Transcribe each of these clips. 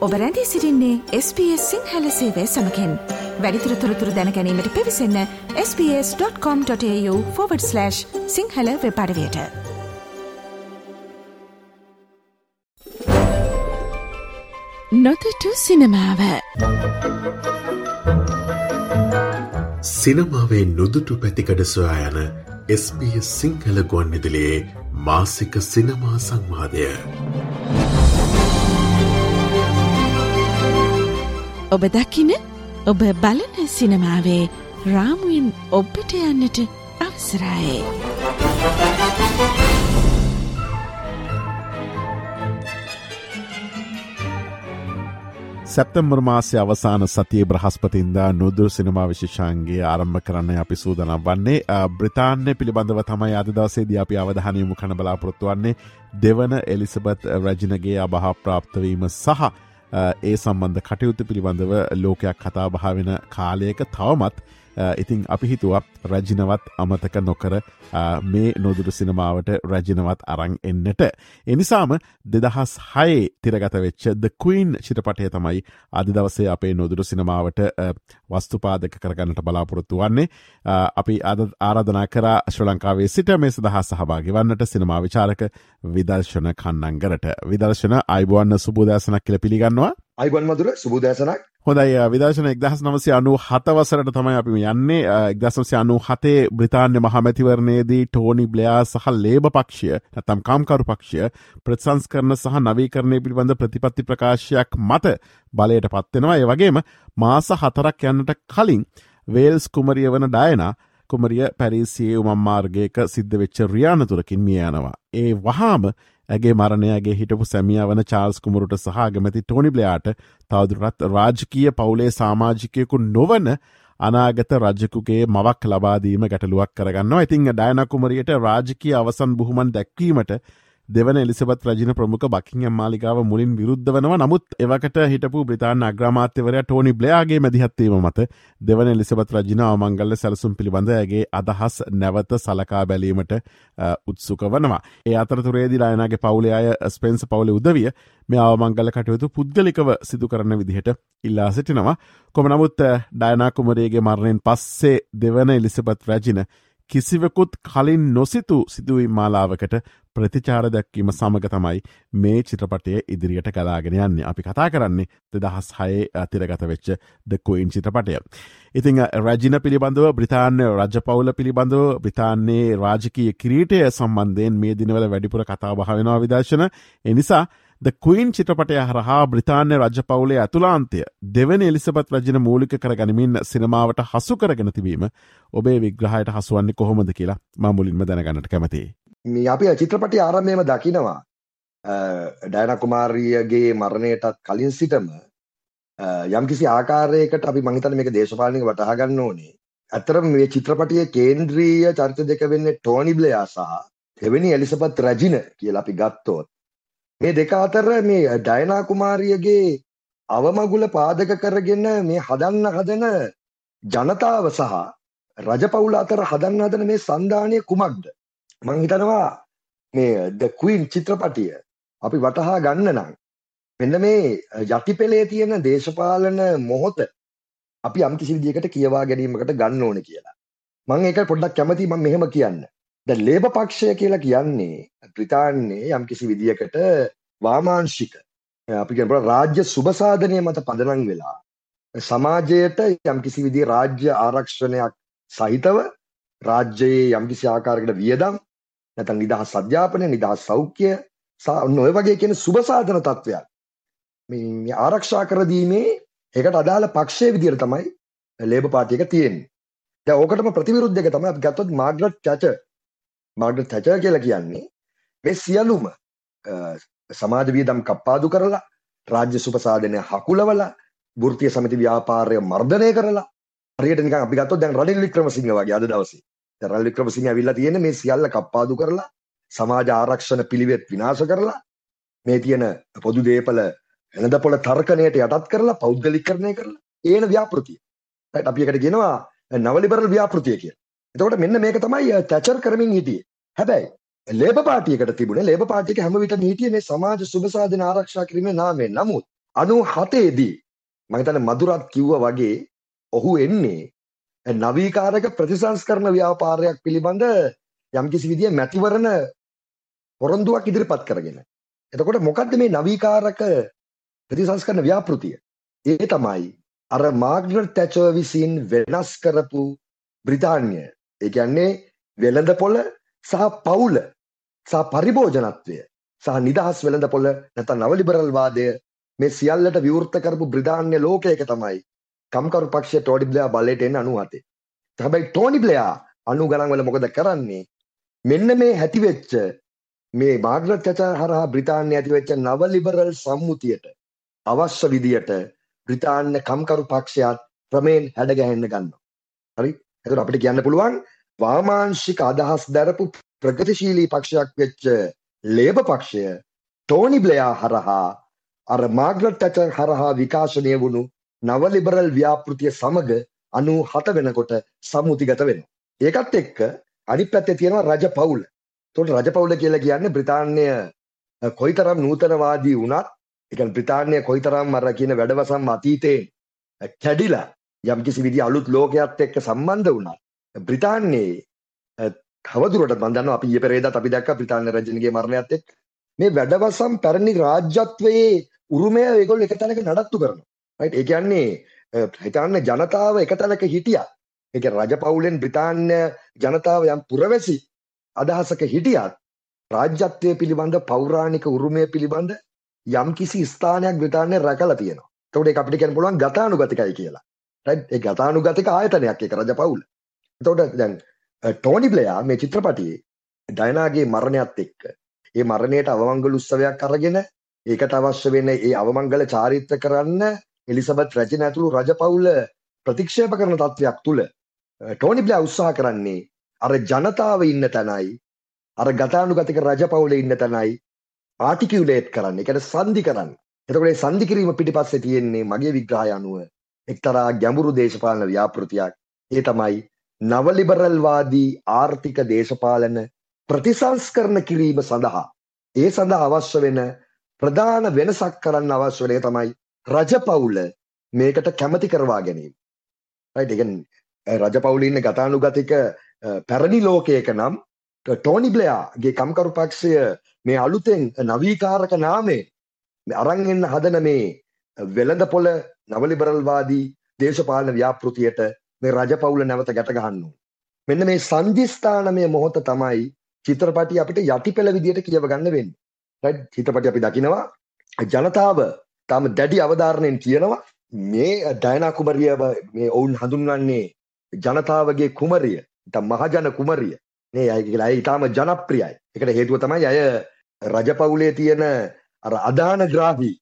ඔබ රැඳී සිරින්නේ SBS සිංහල සේවය සමකෙන්. වැඩිතුර තොරතුර දැනැනීමට පිවිසන්න ps.com.ta/ සිංහල වෙපඩවයට නොතටු සිනමාව. සිනමාවේ නොදුටු පැතිකඩ සොයා යන SBS සිංහල ගුවන් විදිලියේ මාසික සිනමා සංවාදය. ඔබ දකින ඔබ බලන සිනමාවේ රාමුවෙන් ඔබ්බට යන්නට අවසරයි. සැප්තම්බර් මාසය අවසාන සතිය බ්‍රහස්පතින්දා නොදුර සිනමා විශෂාන්ගේ ආරම්භ කරන්න අපි සූදනම් වන්නේ බ්‍රතාන්‍ය පිළිබඳව තමයි අද දවසේද අපි අවධානයමු කන බලාපොරොත්තු වන්නේ දෙවන එලිසබත් රජිනගේ අභහප්‍රාප්තවීම සහ ඒ සම්බන්ධ කටයුතු පිළිබඳව ලෝකයක් කතාබහාවෙන කාලයක තවමත් Uh, ඉතිං අපි හිතුවක් රජිනවත් අමතක නොකර uh, මේ නොදුරු සිනමාවට රජිනවත් අරං එන්නට. එනිසාම දෙදහස් හයේ තිරගත වෙච්ච ද කයින් චිටපටය තමයි අධි දවසේ අපේ නොදුරු සිනමාවට uh, වස්තුපාදක කරගන්නට බලාපොරොත්තු වන්නේ. අපි අද ආරධනා කර ශ්‍ර ලංකාවේ සිට මේ සදහා සහභාගි වන්නට සිනමා විචාරක විදර්ශන කන්නංගරට විදර්ශන අයිබුවන්න සුබෝදෑසනක් කියල පිළිගන්නවා අයිබන් මදුර සුබෝදෑසනක් හොඳයි විදර්ශන එක්දහස් නමසය අනු හතවසරට තමයි අපි යන්නේ. එක්දසමසය අනු හතේ බ්‍රතාන්‍ය මහමැතිවරණයේදී ටෝනි බ්ලයා සහ ලේබ පක්ෂය නැතම් කාම්කරු පක්ෂය ප්‍රත්සංස් කරන සහ නවීකරණය පිළිබඳ ප්‍රතිපත්ති ප්‍රකාශයක් මත බලයට පත්වෙනවා ඒ වගේම මාස හතරක් යන්නට කලින් වේල්ස් කුමරිය වන ඩයනා කුමරිය පැරිසියේ උමම්මාර්ගයක සිද්ධ වෙච්ච රියානතුරකින් මිය යනවා. ඒ වහාම ඇගේ මරණයගේ හිටපු සැමිය වන චාල්ස් කුමරුට සහගමැති ටොනි බ්ලයාට තවදුරත් රාජකීය පවුලේ සාමාජිකයකු නොවන අනාගත රජකුගේ මවක් ලබාදීම ගැටලුවක් කරගන්නවා. ඉතිං ඩයනකුමරියට රාජකී අවසන් බුහමන් දැක්වීමට දෙවන එලිසබත් රජන ප්‍රමුඛ බකිංහම් මාලිකාව මුලින් විරුද්ධ වනවා නමුත් එවකට හිටපු බ්‍රතාාන අග්‍රමාත්‍යවරය ටෝනි බ්ලයාගේ මැදිහත්වීම මත දෙවන එලිසබත් රජන අවමංගල්ල සැලසුම් පිළිබඳ ඇගේ අදහස් නැවත සලකා බැලීමට උත්සුක වනවා. ඒ අතරතුරේදි ලායනගේ පවුලේ අය ස්පෙන්න්ස පවුල උදවිය මේ අවමංගල කටයුතු පුද්ගලිකව සිදු කරන විදිහට ඉල්ලා සිටිනවා. කොම නමුත් ඩයනාකුමරේගේ මරණයෙන් පස්සේ දෙවන එලිසබත් රජින කිසිවකුත් කලින් නොසිතු සිදුවීම් මාලාවකට ප්‍රතිචාර දැක්වීම සමග තමයි මේ චිත්‍රපටය ඉදිරියට කලාගෙන යන්නේ අපි කතා කරන්නේ දෙදහස් හයේ අතිරගත වෙච්ච දෙකුයින් චිත්‍රපටය. ඉතිං රජින පිළිබඳව බ්‍රතාන්‍ය රජ පවුල පිළිබඳව බ්‍රතාන්නේ රාජකය කිරීටය සම්බන්ධයෙන් මේ දිනවල වැඩිපුර කතා භාවෙනවා විදර්ශන එනිසා ද කුයින් චිත්‍රපටය හරහා බ්‍රතාන්‍ය රජ පවුලේ ඇතුලාන්තය දෙවන එලිසබත් රජන මූලික කර ගනිමින් සිනමාවට හසු කරගෙන තිබීම ඔබේ විග්‍රහයට හසුවන්නේ කොහොමද කියලා මමුලින්ම දැනගන්නට කැමතිේ. මේ අපි චිත්‍රපටි ආරම්භයම දකිනවා. ඩයන කුමාරියගේ මරණයටත් කලින් සිටම යම් කිසි ආකාරයකට අපි මහිතන මේක දේශපාලනික වටහා ගන්න ඕනේ. ඇතරම මේ චිත්‍රපටිය කේන්ද්‍රීය චරිත දෙක වෙන්නේ ටෝනි බ්ලෙයා සහ එවැනි එලිසබත් රජින කියලා අපි ගත්තොත්. මේ දෙක අතර මේ ඩයනා කුමාරියගේ අවමගුල පාදක කරගෙන මේ හදන්න හදන ජනතාව සහ රජපවුල අතර හදන්න හදන මේ සන්ධානය කුමක්ද? මං හිතනවා මේ ද ක්වීන් චිත්‍රපටිය අපි වටහා ගන්න නම් මෙන්න මේ යටිපෙළේ තියෙන දේශපාලන මොහොත අපි යම් කිසි විදිහකට කියවා ගැනීමකට ගන්න ඕනේ කියලා. මම ඒක පොඩ්ඩක් කැමතියි මම මෙහෙම කියන්න. දැන් ලේබ පක්ෂය කියලා කියන්නේ බ්‍රිතාන්‍යයේ යම් කිසි විදියකට වාමාංශික අපි කියනවා රාජ්‍ය සුබසාධනය මත පදනම් වෙලා සමාජයට යම් කිසි විදිහේ රාජ්‍ය ආරක්ෂණයක් සහිතව රාජ්‍යයේ යම් කිසි ආකාරයකට වියදම් නැත්නම් නිදහස් අධ්‍යාපනය නිදහස් සෞඛ්‍ය ඔය වගේ කියන සුබසාධන තත්ත්වයක් මේ ආරක්ෂා කර දීමේ ඒකට අදාළ පක්ෂයේ විදිහට තමයි ලේබර් පාර්ටි එක තියෙන්නේ. දැන් ඕකටම ප්‍රතිවිරුද්ධ එක තමයි අපි ගත්තොත් මාග්‍රට් ටැචර් මාග්‍රට් තැචර් කියලා කියන්නේ මේ සියලුම සමාජ වියදම් කප්පාදු කරලා රාජ්‍ය සුපසාධනය හකුලවලා වෘත්තීය සමිති ව්‍යාපාරය මර්ධනය කරලා හරියට නිකන් අපි ගත්තොත් දැන් රනිල් වික්‍රමසිංහ වගේ අද දවසේ. දැන් රනිල් වික්‍රමසිංහ ඇවිල්ලා තියෙන්නේ මේ සියල්ල කප්පාදු කරලා සමාජ ආරක්ෂණ පිළිවෙත් විනාශ කරලා මේ තියෙන පොදු දේපල වෙනදපොළ තර්කණයට යටත් කරලා පෞද්ගලිකරණය කරලා ඒන ව්‍යාපෘතිය. අපි එකට කියනවා නවලිබරල් ව්‍යාපෘතිය කියලා. එතකොට මෙන්න මේක තමයි තැචර් කරමින් හිටියේ. හැබැයි ලේබ පාටියකට තිබුණේ ලේබ පාටියක හැම විටම හිටියේ මේ සමාජ සුබ සාධන ආරක්ෂා කිරීමේ නාමයෙන්. නමුත් 97දී මම හිතන්නේ මధుරත් කිව්වා වගේ ඔහු එන්නේ නවීකාරක ප්‍රතිසංස්කරණ ව්‍යාපාරයක් පිළිබඳ යම්කිසි විදිය මැතිවරණ පොරොන්දුවක් ඉදිරිපත් කරගෙන. එතකොට මොකද්ද මේ නවීකාරක ප්‍රතිසංස්කරණ ව්‍යාපෘතිය? ඒ තමයි අර මාග්‍රට් තැචර් විසින් වෙනස් කරපු බ්‍රිතාන්‍ය. ඒ කියන්නේ වෙළඳපොළ සහ පවුල සහ පරිභෝජනත්වය සහ නිදහස් වෙළඳපොළ නැත්නම් නවලිබරල් වාදය මේ සියල්ලට විවෘත කරපු බ්‍රිතාන්‍ය ලෝකයක තමයි කම්කරු පක්ෂය ටෝඩි බ්ලෙයා බලයට එන්න 97. හැබැයි ටෝනි බ්ලෙයා 90 ගණන් වල මොකද කරන්නේ? මෙන්න මේ හැටිවෙච්ච මේ මාග්‍රට් තැචර් හරහා බ්‍රිතාන්‍ය ඇතිවෙච්ච නව ලිබරල් සම්මුතියට අවශ්‍ය විදියට බ්‍රිතාන්‍ය කම්කරු පක්ෂයත් ක්‍රමයෙන් හැඩගැහෙන්න ගන්නවා. හරි? එතකොට අපිට කියන්න පුළුවන් වාමාංශික අදහස් දැරපු ප්‍රගතිශීලී පක්ෂයක් වෙච්ච ලේබ පක්ෂය ටෝනි බ්ලෙයා හරහා අර මාග්‍රට් තැචර් හරහා විකාශනය වුණු නව ලිබරල් ව්‍යාපෘතිය සමග 97 වෙනකොට සම්මුතිගත වෙනවා. ඒකත් එක්ක අනිත් පැත්තේ තියෙනවා රජ පවුල. එතකොට රජ පවුල කියලා කියන්නේ බ්‍රිතාන්‍ය කොයිතරම් නූතනවාදී වුණත් ඒ කියන්නේ බ්‍රිතාන්‍ය කොයිතරම් අර කියන වැඩවසම් අතීතේ කැඩිලා යම්කිසි විදිහ අලුත් ලෝකයක් එක්ක සම්බන්ධ වුණා. බ්‍රිතාන්‍යයේ තවදුරටත් මම දන්නවා අපි ඊයේ පෙරේදාත් අපි දැක්කා බ්‍රිතාන්‍ය රජුගේ මරණයත් එක්ක මේ වැඩවසම් පැරණි රාජ්‍යත්වයේ උරුමය ඒගොල්ලෝ එක තැනක නඩත්තු කරනවා. රයිට් ඒ කියන්නේ හිතන්න ජනතාව එක තැනක හිටියා. ඒ කියන්නේ රජ පවුලෙන් බ්‍රිතාන්‍ය ජනතාව යම් පුරවැසි අදහසක හිටියත් රාජ්‍යත්වය පිළිබඳ පෞරාණික උරුමය පිළිබඳ යම් කිසි ස්ථානයක් බ්‍රිතාන්‍ය රැකලා තියෙනවා. එතකොට ඒක අපිට කියන්න පුළුවන් ගතානුගතිකයි කියලා. රයිට් ඒ ගතානුගතික ආයතනයක් ඒක රජ පවුල. එතකොට දැන් ටෝනි බ්ලෙයා මේ චිත්‍රපටියේ ඩයනාගේ මරණයත් එක්ක ඒ මරණයට අවමංගල උත්සවයක් අරගෙන ඒකට අවශ්‍ය වෙන ඒ අවමංගල චාරිත්‍ර කරන්න එලිසබත් රැජින ඇතුළු රජ පවුල ප්‍රතික්ෂේප කරන තත්ත්වයක් තුළ ටෝනි බ්ලෑ උත්සාහ කරන්නේ අර ජනතාව ඉන්න තැනයි අර ගතානුගතික රජ පවුල ඉන්න තැනයි ආටිකියුලේට් කරන්න. එකට සන්ධි කරන්න. එතකොට සන්ධි කිරීම පිටිපස්සේ තියෙන්නේ මගේ විග්‍රහය අනුව එක්තරා ගැඹුරු දේශපාලන ව්‍යාපෘතියක්. ඒ තමයි නවලිබරල්වාදී ආර්ථික දේශපාලන ප්‍රතිසංස්කරණ කිරීම සඳහා. ඒ සඳහා අවශ්‍ය වෙන ප්‍රධාන වෙනසක් කරන්න අවශ්‍ය වෙන තමයි රජපවුල මේකට කැමති කරවා ගැනීම. රයිට්? ඒ කියන්නේ රජපවුලේ ඉන්න ගතානුගතික පැරණි ලෝකයක නම් ටෝනි බ්ලෙයාගේ කම්කරු පක්ෂය මේ අලුතෙන් නවීකාරක නාමේ අරන් එන්න හදන මේ වෙළඳපොළ නවලිබරල්වාදී දේශපාලන ව්‍යාපෘතියට මේ රජපවුල නැවත ගැට ගහන්න මෙන්න මේ සංදිස්ථානමය මොහොත තමයි චිත්‍රපටිය අපිට යටිපෙළ විදියට කියව ගන්න වෙන්නේ. රයිට්? චිත්‍රපටිය අපි දකිනවා ජනතාව තාම දැඩි අවධාරණයෙන් කියනවා මේ ඩයනා කුමරිය මේ ඔවුන් හඳුන්වන්නේ ජනතාවගේ කුමරිය. ඉතා මහජන කුමරිය. මේ අය කියලා. ඇයි ඉතාම ජනප්‍රියයි. එකට හේතුව තමයි අය රජපවුලේ තියෙන අර අදාන ග්‍රාහී.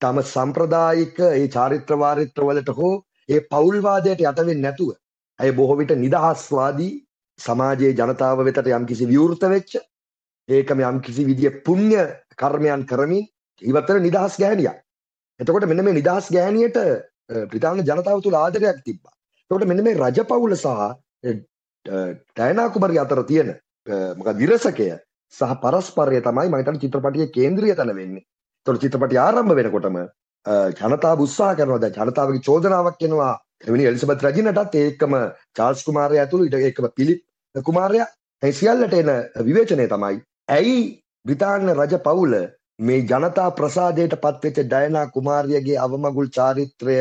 තම සම්ප්‍රදායික ඒ චාරිත්‍ර වාරිත්‍ර වලට හෝ ඒ පවුල්වාදයට යටවෙන්නේ නැතුව අය බොහෝ විට නිදහස්වාදී සමාජයේ ජනතාව වෙතට යම්කිසි විවෘත වෙච්ච ඒකම යම්කිසි විදිය පුණ්‍ය කර්මයන් කරමින් ඉවතර නිදහස් ගෑනියක් එතකොට මෙන්න මේ නිදහස් ගෑනියට බ්‍රිතාන්‍ය ජනතාව තුළ ආදරයක් තිබ්බා. එතකොට මෙන්න මේ රජපෞල සහ ඩයනා කුමරිය අතර තියෙන මොකද විරසකය සහ පරස්පරය තමයි මම හිතන්නේ චිත්‍රපටයේ කේන්ද්‍රීය තැන වෙන්නේ. එතකොට චිත්‍රපටය ආරම්භ වෙනකොටම ජනතාව උත්සාහ කරනවා දැන් ජනතාවගේ චෝදනාවක් එනවා එවැනි එලිසබෙත් රජිනටත් ඒකම චාල්ස් කුමාරයා ඇතුළු ඊට ඒකම පිලිප් කුමාරයා ඒ සියල්ලට එන විවේචනය තමයි ඇයි බ්‍රිතාන්‍ය රජ පවුල මේ ජනතා ප්‍රසාදයට පත්වෙච්ච ඩයනා කුමාරියගේ අවමගුල් චාරිත්‍රය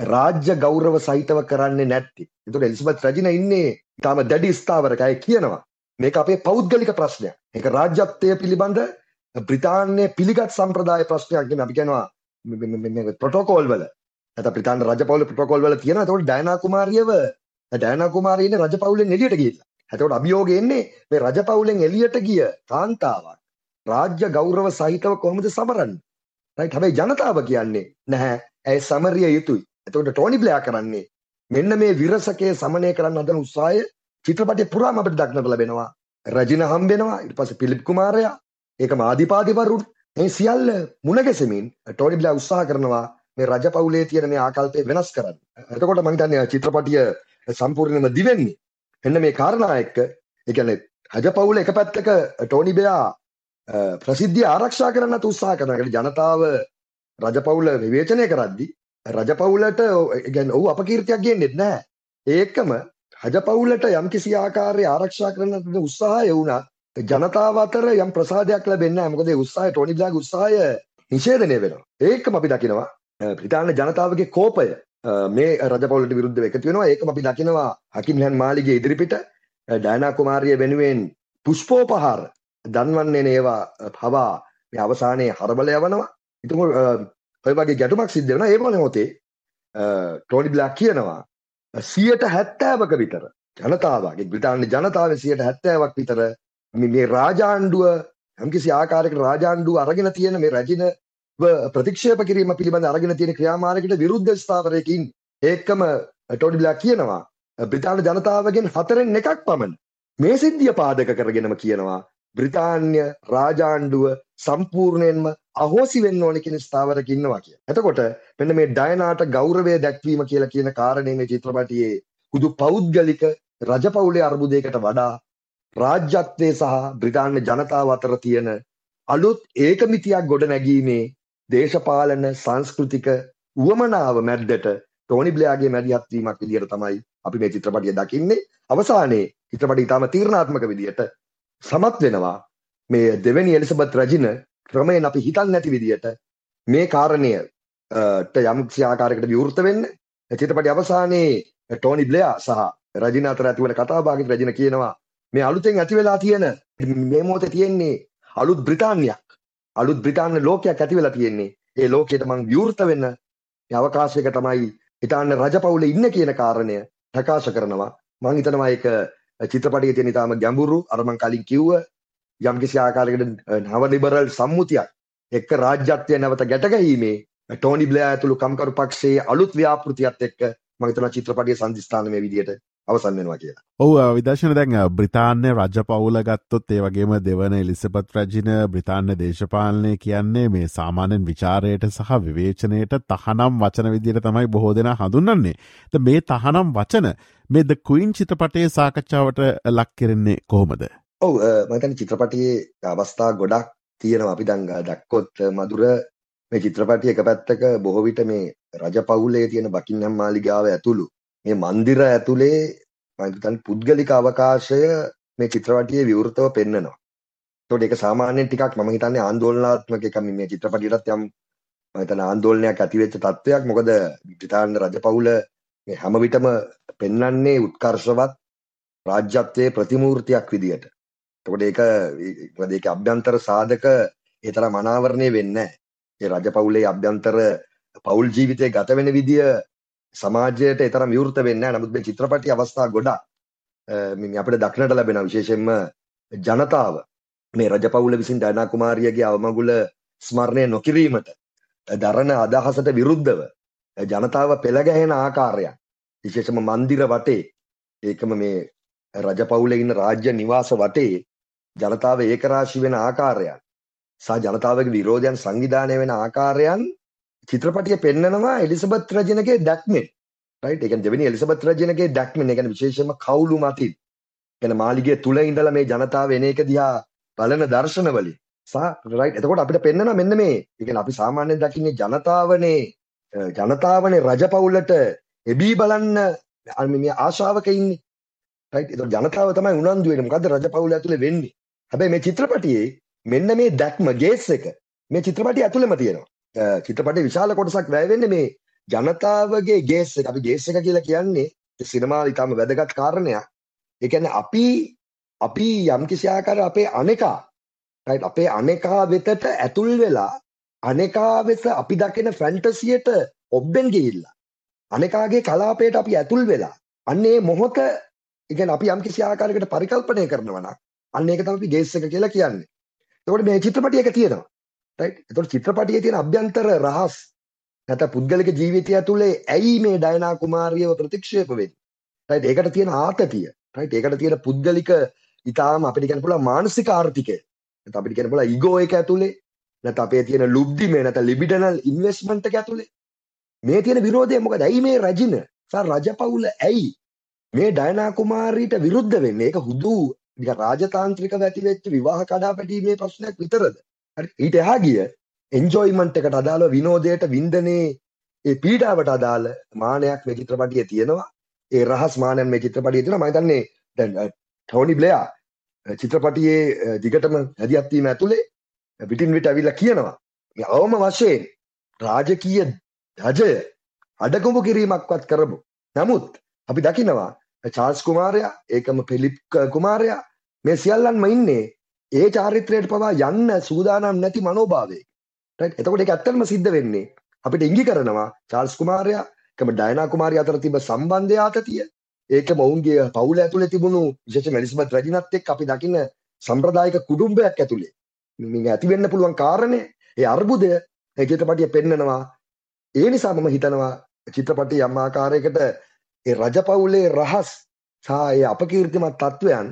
රාජ්‍ය ගෞරව සහිතව කරන්නේ නැත්ති. එතකොට එලිසබෙත් රජින ඉන්නේ තාම දැඩි ස්ථාවරක අය කියනවා. මේක අපේ පෞද්ගලික ප්‍රශ්නයක්. ඒක රාජ්‍යත්වය පිළිබඳ බ්‍රිතාන්‍ය පිළිගත් සම්ප්‍රදාය ප්‍රශ්නයක් නෙමෙයි. අපි කියනවා ප්‍රොටෝකෝල් වල. නැත්නම් බ්‍රිතාන්‍ය රජපෞල ප්‍රොටෝකෝල් වල තියෙනවා. එතකොට ඩයනා කුමාරියව ඩයනා කුමාරිය ඉන්නේ රජපෞලෙන් එළියට ගිහිල්ලා. එතකොට අභියෝගය එන්නේ මේ රජපෞලෙන් එළියට ගිය කාන්තාවක් රාජ්‍ය ගෞරව සහිතව කොහොමද සමරන්නේ? රයිට් හැබැයි ජනතාව කියන්නේ නැහැ ඇය සමරිය යුතුයි. එතකොට ටෝනි බ්ලෙයා කරන්නේ මෙන්න මේ විරසකයේ සමනය කරන්න හදන උත්සාහය චිත්‍රපටය පුරාම අපිට දක්නට ලැබෙනවා. රජින හම්බෙනවා ඊට පස්සේ පිලිප් කුමාරයා ඒකම ආදිපාදිවරුන් මේ සියල්ල මුණ ගැසෙමින් ටෝනි බ්ලෙයා උත්සාහ කරනවා මේ රජපෞලේ තියෙන මේ ආකල්පය වෙනස් කරන්න. එතකොට මම හිතන්නේ චිත්‍රපටිය සම්පූර්ණයෙන්ම දිවෙන්නේ. එන්න මේ කාරණා එක්ක ඒ කියන්නේ රජපෞල එක පැත්තක ටෝනි බෙයා ප්‍රසිද්ධිය ආරක්ෂා කරන්න උත්සාහ කරන ජනතාව රජපවුල විවේචනය කරද්දි රජපවුලට ගැන ඔහු අපකීර්තියක් ගෙන්නෙත් නෑ ඒකම රජපවුලට යම් කිසි ආකාරය ආරක්ෂා කරන උත්සාහය වුණත් ජනතාව අතර යම් ප්‍රසාදයක් ලැබෙන්නේ නැහැ. මොකද ඒ උත්සාහය ටෝනි බ්ලෑග් උත්සාහය නිෂේධනය වෙනවා. ඒකම අපි දකිනවා බ්‍රිතාන්‍ය ජනතාවගේ කෝපය මේ රජපවුලට විරුද්ධව එකතු වෙනවා. ඒකම අපි දකිනවා හකිම්ලෑන් මාලිගේ ඉදිරිපිට ඩයනා කුමාරිය වෙනුවෙන් පුෂ්පෝපහාර දන්වන්නේ ඒවා පවා මේ අවසානයේ හරබල යවනවා. ඉතින් ඔය වගේ ගැටුමක් සිද්ධ වෙනවා. ඒ මොහොතේ ටෝනි බ්ලැක් කියනවා 70ක විතර ජනතාවගේ බ්‍රිතාන්‍ය ජනතාවේ 70ක් විතර මේ රාජාණ්ඩුව යම්කිසි ආකාරයකට රාජාණ්ඩුව අරගෙන තියෙන මේ රැජින ප්‍රතික්ෂේප කිරීම පිළිබඳ අරගෙන තියෙන ක්‍රියාමාර්ගයකට විරුද්ධ ස්ථාවරයකින් ඒකම ටෝනි බ්ලැක් කියනවා බ්‍රිතාන්‍ය ජනතාවගෙන් හතරෙන් එකක් පමණ මේ සිද්ධිය පාදක කරගෙනම කියනවා බ්‍රිතාන්‍ය රාජාණ්ඩුව සම්පූර්ණයෙන්ම අහෝසි වෙන්න ඕන කියන ස්ථාවරක ඉන්නවා කිය. එතකොට මෙන්න මේ ඩයනාට ගෞරවය දැක්වීම කියලා කියන කාරණේ මේ චිත්‍රපටියේ හුදු පෞද්ගලික රජපෞලේ අර්බුදයකට වඩා රාජ්‍යත්වයේ සහ බ්‍රිතාන්‍ය ජනතාව අතර තියෙන අලුත් ඒකමිතියක් ගොඩ නැගීමේ දේශපාලන සංස්කෘතික උවමනාව මැද්දට ටෝනි බ්ලයාගේ මැදිහත් වීමක් විදිහට තමයි අපි මේ චිත්‍රපටිය දකින්නේ අවසානයේ චිත්‍රපටය ඉතාම තීරණාත්මක විදිහට සමත් වෙනවා. මේ දෙවැනි එලිසබත් රජින ක්‍රමයෙන් අපි හිතන් නැති විදිහට මේ කාරණයට යම් සියාකාරයකට විවෘත වෙන්න. චිත්‍රපටි අවසානයේ ටෝනි බ්ලයා සහ රජින අතර ඇතිවන කතාභාගික රජින කියනවා මේ අලුතෙන් ඇති වෙලා තියෙන මේ මොහොතේ තියෙන්නේ අලුත් බ්‍රිතාන්‍යයක්. අලුත් බ්‍රිතාන්‍ය ලෝකයක් ඇති වෙලා තියෙන්නේ. ඒ ලෝකයට මං විවෘත වෙන්න. අවකාශයක තමයි ඉතාන්න රජපවුල ඉන්න කියන කාරණය ප්‍රකාශ කරනවා. මං හිතනවා ඒක චිත්‍රපටියේ තියෙන ඉතාම ගැඹුරු අර මං කලින් කිව්ව යම්කිසි ආකාරයකට නව ලිබරල් සම්මුතියක් එක්ක රාජ්‍යත්වය නැවත ගැටගැහිීමේ ටෝනි බ්ලෑ ඇතුළු කම්කරු පක්ෂයේ අලුත් ව්‍යාපෘතියත් එක්ක මම හිතනවා චිත්‍රපටියේ සංදිස්ථාන මේ විදිහට අවසන් වෙනවා කියලා. ඔව විදශන දැන් බ්‍රතාන්‍ය රජ පවුල ගත්තොත් ඒ වගේම දෙවන එලිසපත් රජින බ්‍රතාන්‍ය දේශපාලනය කියන්නේ මේ සාමාන්‍යෙන් විචාරයට සහ විවේචනයට තහනම් වචන විදියට තමයි බොහෝ දෙෙන හඳුන්නන්නේ. ද මේ තහනම් වචන මේ ද කුයින් චිතපටේ සාකච්ඡාවට ලක්කෙරෙන්නේ කොහොමද. ඔව මතන චිත්‍රපටයේ අවස්ථා ගොඩක් තියෙනවා අපි දංගා දක්කොත් මදුර මේ චිත්‍රපටිය එක පැත්තක බොහොවිට මේ රජ පවුලේ තියෙන බකින්නම් මාලිගාව ඇතුළු මේ මන්දිර ඇතුලේ මහිතන් පුද්ගලික අවකාශය මේ චිත්‍රපටියේ විවෘතව පෙන්නනවා. ඒතකොට ඒක සාමාන්‍යයෙන් ටිකක් මම හිතන්නේ ආందోලනාත්මක එකක් මේ චිත්‍රපටියටත් යම් මම හිතන ආందోලනයක් ඇති වෙච්ච තත්වයක්. මොකද බ්‍රිතාන්‍ය රජපෞල මේ හැම විටම පෙන්වන්නේ උත්කර්ෂවත් රාජ්‍යත්වයේ ප්‍රතිමූර්තියක් විදියට. එතකොට ඒක මොකද ඒක අභ්‍යන්තර සාධක ඒ තරම් අනාවරණය වෙන්නේ නැහැ. ඒ රජපෞලේ අභ්‍යන්තර පෞල් ජීවිතය ගත වෙන විදිය සමාජයට එතරම් විවෘත වෙන්නේ නැහැ. නමුත් මේ චිත්‍රපටි අවස්ථා ගොඩක් මේ අපිට දක්නට ලැබෙන විශේෂයෙන්ම ජනතාව. මේ රජපෞල විසින් ඩයනා කුමාරියගේ අවමගුල ස්මරණය නොකිරීමට දරන අදහසට විරුද්ධව ජනතාව පෙළගැහෙන ආකාරයක්. විශේෂම මන්දිර වටේ ඒකම මේ රජපෞලේ ඉන්න රාජ්‍ය නිවාස වටේ ජනතාව ඒකරාශී වෙන ආකාරයන් සහ ජනතාවගේ විරෝධයන් සංවිධානය වෙන ආකාරයන් චිත්‍රපටිය පෙන්නනවා එලිසබත් රජනගේ දැක්මෙන්. රයිට් ඒ කියන්නේ දෙවෙනි එලිසබත් රජනගේ දැක්මෙන්. ඒ කියන්නේ විශේෂයෙන්ම කවුළු මතින්. කියන මාලිගය තුල ඉඳලා මේ ජනතාව එන එක දිහා බලන දර්ශනවලින් සහ රයිට් එතකොට අපිට පෙන්නනවා මෙන්න මේ. ඒ කියන්නේ අපි සාමාන්‍යයෙන් දකින්නේ ජනතාවනේ ජනතාවනේ රජපෞලට එබී බලන්න මේ ආශාවක ඉන්නේ. රයිට් එතකොට ජනතාව තමයි උනන්දු වෙන්නේ. මොකද්ද රජපෞල ඇතුලේ වෙන්නේ? හැබැයි මේ චිත්‍රපටියේ මෙන්න මේ දැක්ම ගේස් එක මේ චිත්‍රපටිය ඇතුළෙම තියෙනවා. චිත්‍රපටයේ විශාල කොටසක් වැය වෙන්නේ මේ ජනතාවගේ ගේස් එක. අපි ගේස් එක කියලා කියන්නේ සිනමාවේ ඊටම වැදගත් කාරණයක්. ඒ කියන්නේ අපි අපි යම්කිසි ආකාරයක අපේ අනේකා රයිට් අපේ අනේකා වෙතට ඇතුල් වෙලා අනේකා වෙත අපි දකින ෆැන්ටසියට ඔබ්බෙන් ගිහිල්ලා අනේකාගේ කලාපයට අපි ඇතුල් වෙලා අන්නේ මොහොත ඉගෙන අපි යම්කිසි ආකාරයකට පරිකල්පනය කරනවා නම් අන්න ඒක තමයි අපි ගේස් එක කියලා කියන්නේ. එතකොට මේ චිත්‍රපටියක තියෙනවා. එතකොට චිත්‍රපටියේ තියෙන අභ්‍යන්තර රහස් නැත්නම් පුද්ගලික ජීවිතය ඇතුලේ ඇයි මේ ඩයනා කුමාරියව ප්‍රතික්ෂේප වෙන්නේ? රයිට් ඒකට තියෙන ආතතිය. රයිට් ඒකට තියෙන පුද්ගලික ඊටාම අපිට කියන්න පුළුවන් මානසික ආර්ථිකය. නැත්නම් අපිට කියන්න පුළුවන් ඊගෝ එක ඇතුලේ නැත්නම් අපේ තියෙන ලුබ්ධිමේ නැත්නම් ලිබිඩනල් ඉන්වෙස්ට්මන්ට් එක ඇතුලේ මේ තියෙන විරෝධය මොකද? ඇයි මේ රජින සර් රජපෞල ඇයි මේ ඩයනා කුමාරීට විරුද්ධ වෙන්නේ? ඒක හුදු නිකන් රාජතාන්ත්‍රිකව ඇති වෙච්ච විවාහ කඩාපැටීමේ ප්‍රශ්නයක් විතරද? හරි ඊට එහා ගිය එන්ජොයිමන්ට් එකට අදාළ විනෝදයට වින්දනේ ඒ පීඩාවට අදාළ මානයක් මේ චිත්‍රපටියේ තියෙනවා. ඒ රහස් මානයන් මේ චිත්‍රපටියේ තියෙනවා. මම හිතන්නේ දැන් ටෝනි බ්ලෙයා චිත්‍රපටියේ දිගටම හැදියත් වීම ඇතුලේ පිටින් විට ඇවිල්ලා කියනවා. මේ අවම වශයෙන් රාජකීය රජය අඩගොඹු කිරීමක්වත් කරමු. නමුත් අපි දකිනවා චාල්ස් කුමාරයා ඒකම පිලිප් කුමාරයා මේ සියල්ලන්ම ඉන්නේ ඒ චාරිත්‍රයට පවා යන්න සූදානම් නැති මනෝභාවයක. එතකොට ඒක ඇත්තටම සිද්ධ වෙන්නේ අපිට ඉඟි කරනවා චාල්ස් කුමාරයා එකම ඩයනා කුමාරිය අතර තිබ සම්බන්ධය ආතතිය. ඒක මොවුන්ගේ පවුල ඇතුළේ තිබුණු විශේෂ මෙලිස්බත් රජිනත් එක්ක අපි දකින සම්ප්‍රදායික කුඩුම්බයක් ඇතුළේ මේ ඇති වෙන්න පුළුවන් කාරණය. ඒ අර්බුදය ඒ චිත්‍රපටිය පෙන්නනවා. ඒ නිසා මම හිතනවා චිත්‍රපටිය යම් ආකාරයකට ඒ රජපවුලේ රහස් සහ ඒ අපකීර්තිමත් තත්ත්වයන්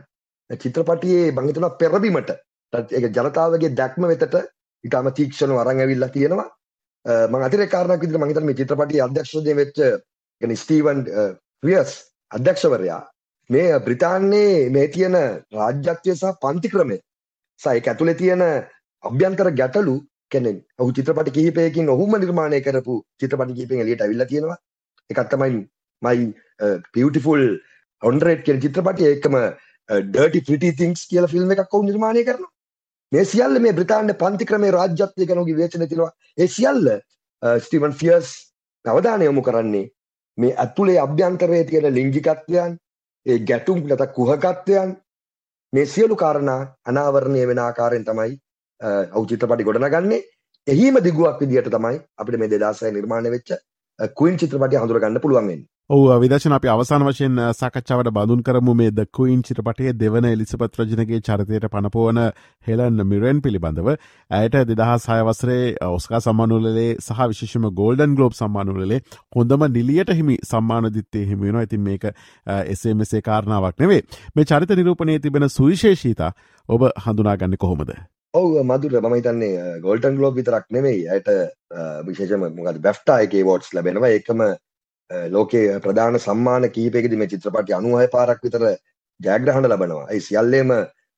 චිත්‍රපටියේ මං හිතනවා පෙරබිමට ඒක ජනතාවගේ දැක්ම වෙතට ඉතාම තීක්ෂණව අරන් ඇවිල්ලා තියෙනවා මං අතිරේක කාරණයක් විදිහට මං හිතන්නේ මේ චිත්‍රපටියේ අධ්‍යක්ෂණය වෙච්ච يعني ස්ටීවන් ෆ්‍රියස් අධ්‍යක්ෂවරයා මේ බ්‍රිතාන්‍යයේ මේ තියෙන රාජ්‍යත්වය සහ පන්ති ක්‍රමය සහ ඒක ඇතුලේ තියෙන අභ්‍යන්තර ගැටලු කියන්නේ ඔහු චිත්‍රපට කිහිපයකින් ඔහුම නිර්මාණය කරපු චිත්‍රපට කිහිපෙන් එළියට අවිල්ලා තියෙනවා එකක් තමයි my uh, beautiful හොන්රේට් කියන චිත්‍රපටිය ඒකම ඩර්ටි ප්‍රිටි තිංස් කියලා ෆිල්ම් එකක් ඔවුන් නිර්මාණය කරනවා. මේ සියල්ල මේ බ්‍රිතාන්‍ය පන්ති ක්‍රමේ රාජ්‍යත්වය ගැන ඔහුගේ විවේචන තියෙනවා. ඒ සියල්ල ස්ටිවන් ෆියර්ස් අවධානය යොමු කරන්නේ මේ ඇතුලේ අභ්‍යන්තරයේ තියෙන ලිංගිකත්වයන් ඒ ගැටුම් නැත කුහකත්වයන්. මේ සියලු කාරණා අනාවරණය වෙන ආකාරයෙන් තමයි ඔහු චිත්‍රපටි ගොඩනගන්නේ. එහිම දිගුවක් විදිහට තමයි අපිට මේ 2006 නිර්මාණය වෙච්ච කුයින් චිත්‍රපටිය හඳුනගන්න පුළුවන් වෙන්නේ ඔහු විදශන අපි අවසාන වශයෙන් සකච්ඡාවට බඳුන් කරමු මේ දක්කුයින් චිත්‍රපටයේ දෙවන එලිසපත් රජනගේ චරිතයට පනපුවන හෙලන් මිරෙන් පිළිබඳව. ඇයට දෙදහස් සය වසරේ ඔස්කා සම්මානුලේ සහ විශේෂම ගෝල්ඩන් ගලෝබ් සම්මානුලේ හොඳම නිලියට හිමි සම්මානදිත්තේ හිමිෙන ඇතින් මේක එසේ මෙසේ කාරණාවක් නෙවේ මේ චරිත නිරූපණය තිබෙන සුවිශේෂීතා ඔබ හඳුනාගන්න කොහොමද? ඔව මදුර මම හිතන්නේ ගෝල්ටන් ගලෝබ් විතරක් නෙවෙයි. ඇයට විශේෂම මොකද බැෆ්ටා එකේ වෝට්ස් ලැබෙනවා. එකම ලෝකයේ ප්‍රධාන සම්මාන කීපයකද මේ චිත්‍රපටි අනුහය පාරක් විතර ජයග්‍රහණ ලබනවා. ඇයි සියල්ලේම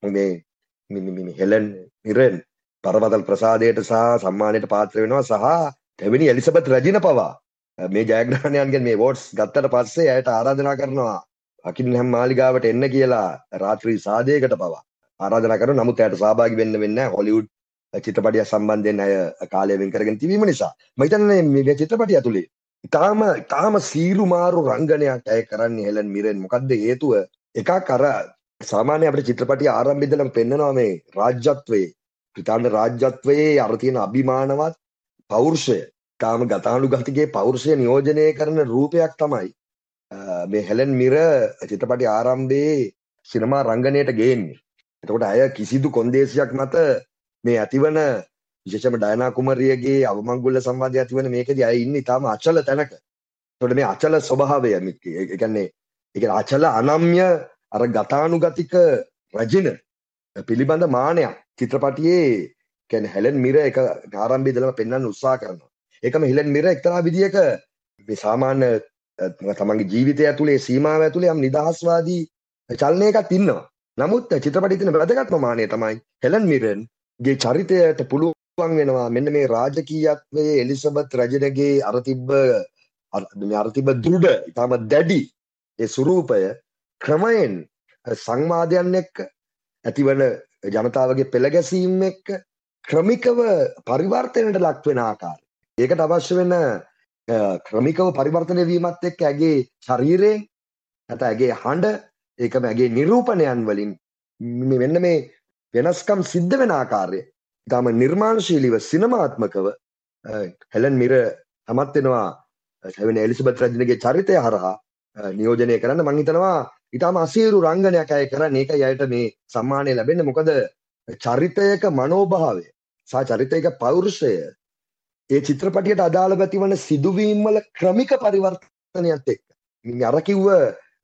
මේ හෙලන් නිරෙන් පරවදල් ප්‍රසාදයට සහ සම්මානයට පාත්‍ර වෙනවා සහ තැවෙනි එලිසබත් රජින පවා. මේ ජයග්‍රහණයන්ගෙන් මේ වෝට්ස් ගත්තට පස්සේ ඇයට ආරාධනා කරනවා. අකින් හැම් මාලිගාවට එන්න කියලා රාත්‍රී සාදයකට පවා. ආරාධනා කරන නමුත් ඇයට සභාගි වෙන්න වෙන්න හොලිවුඩ් චිත්‍රපටිය සම්බන්ධයෙන් අය කාලය වෙන් කරගෙන තිබීම නිසා. මහිතන්නේ මේ චිත්‍රපටිය ඇතුළේ ඉතාම ඉතාම සීරු මාරු රංගනයක් ඇය කරන්නේ හෙලන් මිරෙන්. මොකක්ද හේතුව? එකක් අර සාමාන්‍ය අපට චිත්‍රපටිය ආරම්භිදලම පෙන්න්නනවා මේ රාජ්‍යත්වයේ. ප්‍රතාන්ඩ රාජ්‍යත්වයේ අර තියෙන අභිමානවත් පෞරුෂය. තාම ගතානු ගතිගේ පෞරුෂය නියෝජනය කරන රූපයක් තමයි මේ හෙලන් මිර චිත්‍රපටි ආරම්භයේ සිනමා රංගනයට ගේන්නේ. එතකොට ඇය කිසිදු කොන්දේසියක් මත මේ ඇතිවන විශේෂම ඩයනා කුමරියගේ අවමංගුල්ල සම්වාදය ඇතිවන මේකදී අය ඉන්නේ තාම අචල තැනක. එතකොට මේ අචල ස්වභාවය ඒ කියන්නේ ඒ කියන්නේ අචල අනම්‍ය අර ගතානුගතික රජින පිළිබඳ මානයක් චිත්‍රපටියේ කියන්නේ හෙලන් මිර එක ආරම්භයේ ඉඳලම පෙන්වන්න උත්සාහ කරනවා. ඒකම හෙලන් මිර එක්තරා විදියක මේ සාමාන්‍ය තමන්ගේ ජීවිතය ඇතුලේ සීමාව ඇතුලේ යම් නිදහස්වාදී චලනයකත් ඉන්නවා. නමුත් චිත්‍රපටයේ තියෙන වැදගත්ම මානය තමයි හෙලන් මිරන්ගේ චරිතයට පුළුවන් පුළුවන් වෙනවා මෙන්න මේ රාජකීයත්වයේ එලිසබත් රජනගේ අර තිබ්බ අර තිබ්බ දෘඩ ඉතාම දැඩි ඒ ස්වරූපය ක්‍රමයෙන් සංවාදයන් එක්ක ඇතිවන ජනතාවගේ පෙළගැසීම් එක්ක ක්‍රමිකව පරිවර්තනයට ලක් වෙන ආකාරය. ඒකට අවශ්‍ය වෙන ක්‍රමිකව පරිවර්තනය වීමත් එක්ක ඇගේ ශරීරයෙන් නැත්නම් ඇගේ හඬ ඒකම ඇගේ නිරූපණයන් වලින් මෙන්න මේ වෙනස්කම් සිද්ධ වෙන ආකාරය ඉතාම නිර්මාණශීලිව සිනමාත්මකව හෙලන් මිර හමත්වෙනවා හැවෙන එලිසබත් රජනගේ චරිතය හරහා නියෝජනය කරන්න මංහිතනවා ඉතාම අසීරු රංගනයක් අය කර ඒක අයට මේ සම්මානය ලැබෙන මොකද චරිතයක මනෝභාවය සා චරිතයක පෞරුෂය ඒ චිත්‍රපටියට අදාළ ඇතිවන සිදුවීම්වල ක්‍රමික පරිවර්තනයත් එක් අරකිව්ව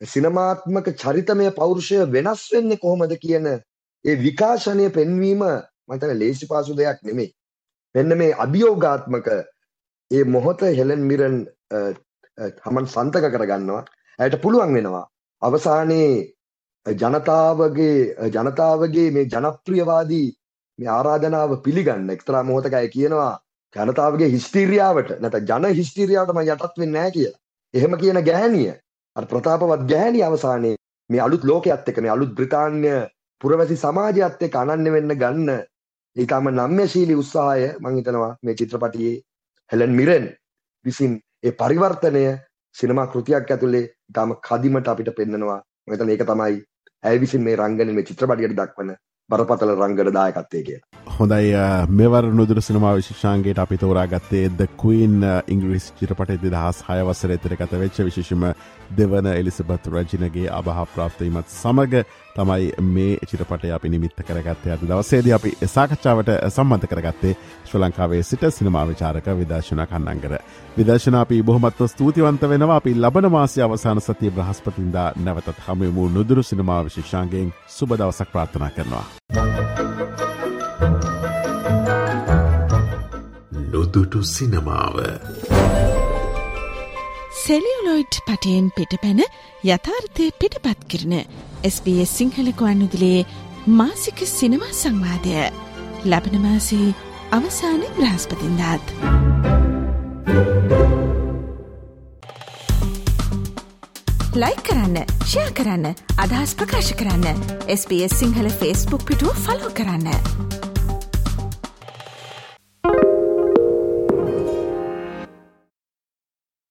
සිනමාත්මක චරිතමය පෞරුෂය වෙනස් වෙන්නේ කොහොමද කියන ඒ විකාශනය පෙන්වීම මතන ලේසි පාසු දෙයක් නෙමේ මෙන්න මේ අභියෝගාත්මක ඒ මොහොත හෙලන් මිරන් හමන් සන්තක කරගන්නවා. ඇයට පුළුවන් වෙනවා අවසානයේ ජනතාවගේ ජනතාවගේ මේ ජනප්‍රියවාදී මේ ආරාධනාව පිළිගන්න. එක්තරා මොහොතකයි කියනවා ජනතාවගේ හිස්ටීරියාවට. නැත ජන හිස්ටීරියාවටම යටත් වෙන්නේ නැහැ කියලා. එහෙම කියන ගෑණිය අර ප්‍රතාපවත් ගෑණිය අවසානයේ මේ අලුත් ලෝකයේත් එක්ක මේ අලුත් බ්‍රිතාන්‍ය පුරවැසි සමාජයත් එක්ක අනන්‍ය වෙන්න ගන්න ඊටම නම්‍යශීලී උත්සාහය මම හිතනවා මේ චිත්‍රපටියේ හෙලන් මිරෙන් විසින් ඒ පරිවර්තනය සිනමා කෘතියක් ඇතුලේ ඊටම කදිමට අපිට පෙන්නනවා මම හිතන්නේ ඒක තමයි ඇය විසින් මේ රංගන මේ චිත්‍රපටියට දක්වන බරපතල රංගන දායකත්වය කියලා. හොඳයි මෙවර නොදුර සිනමා විශෂාන්ගේට අපි තෝරා ගත්තේ ද කයින් ඉංග්‍රිස් චිරපට දෙදහස් හයවසර එතර කත වෙච්ච විශෂම දෙවන එලිසබත් රජිනගේ අබහ ප්‍රාප්තීමත් සමඟ තමයි මේ චිරපටය අපි නිමිත්ත කරගත්තය අද දවසේද අපි සාකච්ඡාවට සම්බන්ධ කරගත්තේ ශ්‍ර ලංකාවේ සිට සිනමා විචාරක විදර්ශන කන්නංගර. විදර්ශන අපි බොහොමත්ව ස්තුතිවන්ත වෙනවා අපි ලබන මාසය අවසාන සතිය බ්‍රහස්පතින්දා නැවතත් හමුවමු නොදුරු සිනමා විශිෂාන්ගෙන් සුබ දවසක් ප්‍රාර්ථනා කරනවා. නොදුටු සිනමාව සෙලියලොයිඩ් පටයෙන් පිටපැන යථාර්ථය පිටපත් කරන SBS සිංහල ගුවන්නුදිලේ මාසික සිනමා සංවාදය ලබන මාසේ අවසාන බ්‍රහස්පතින්දාත්. ලයි කරන්න ෂයා කරන්න අදහස් ප්‍රකාශ කරන්න SBS සිංහල ෆස්බුක් පිටුව ෆලෝ කරන්න.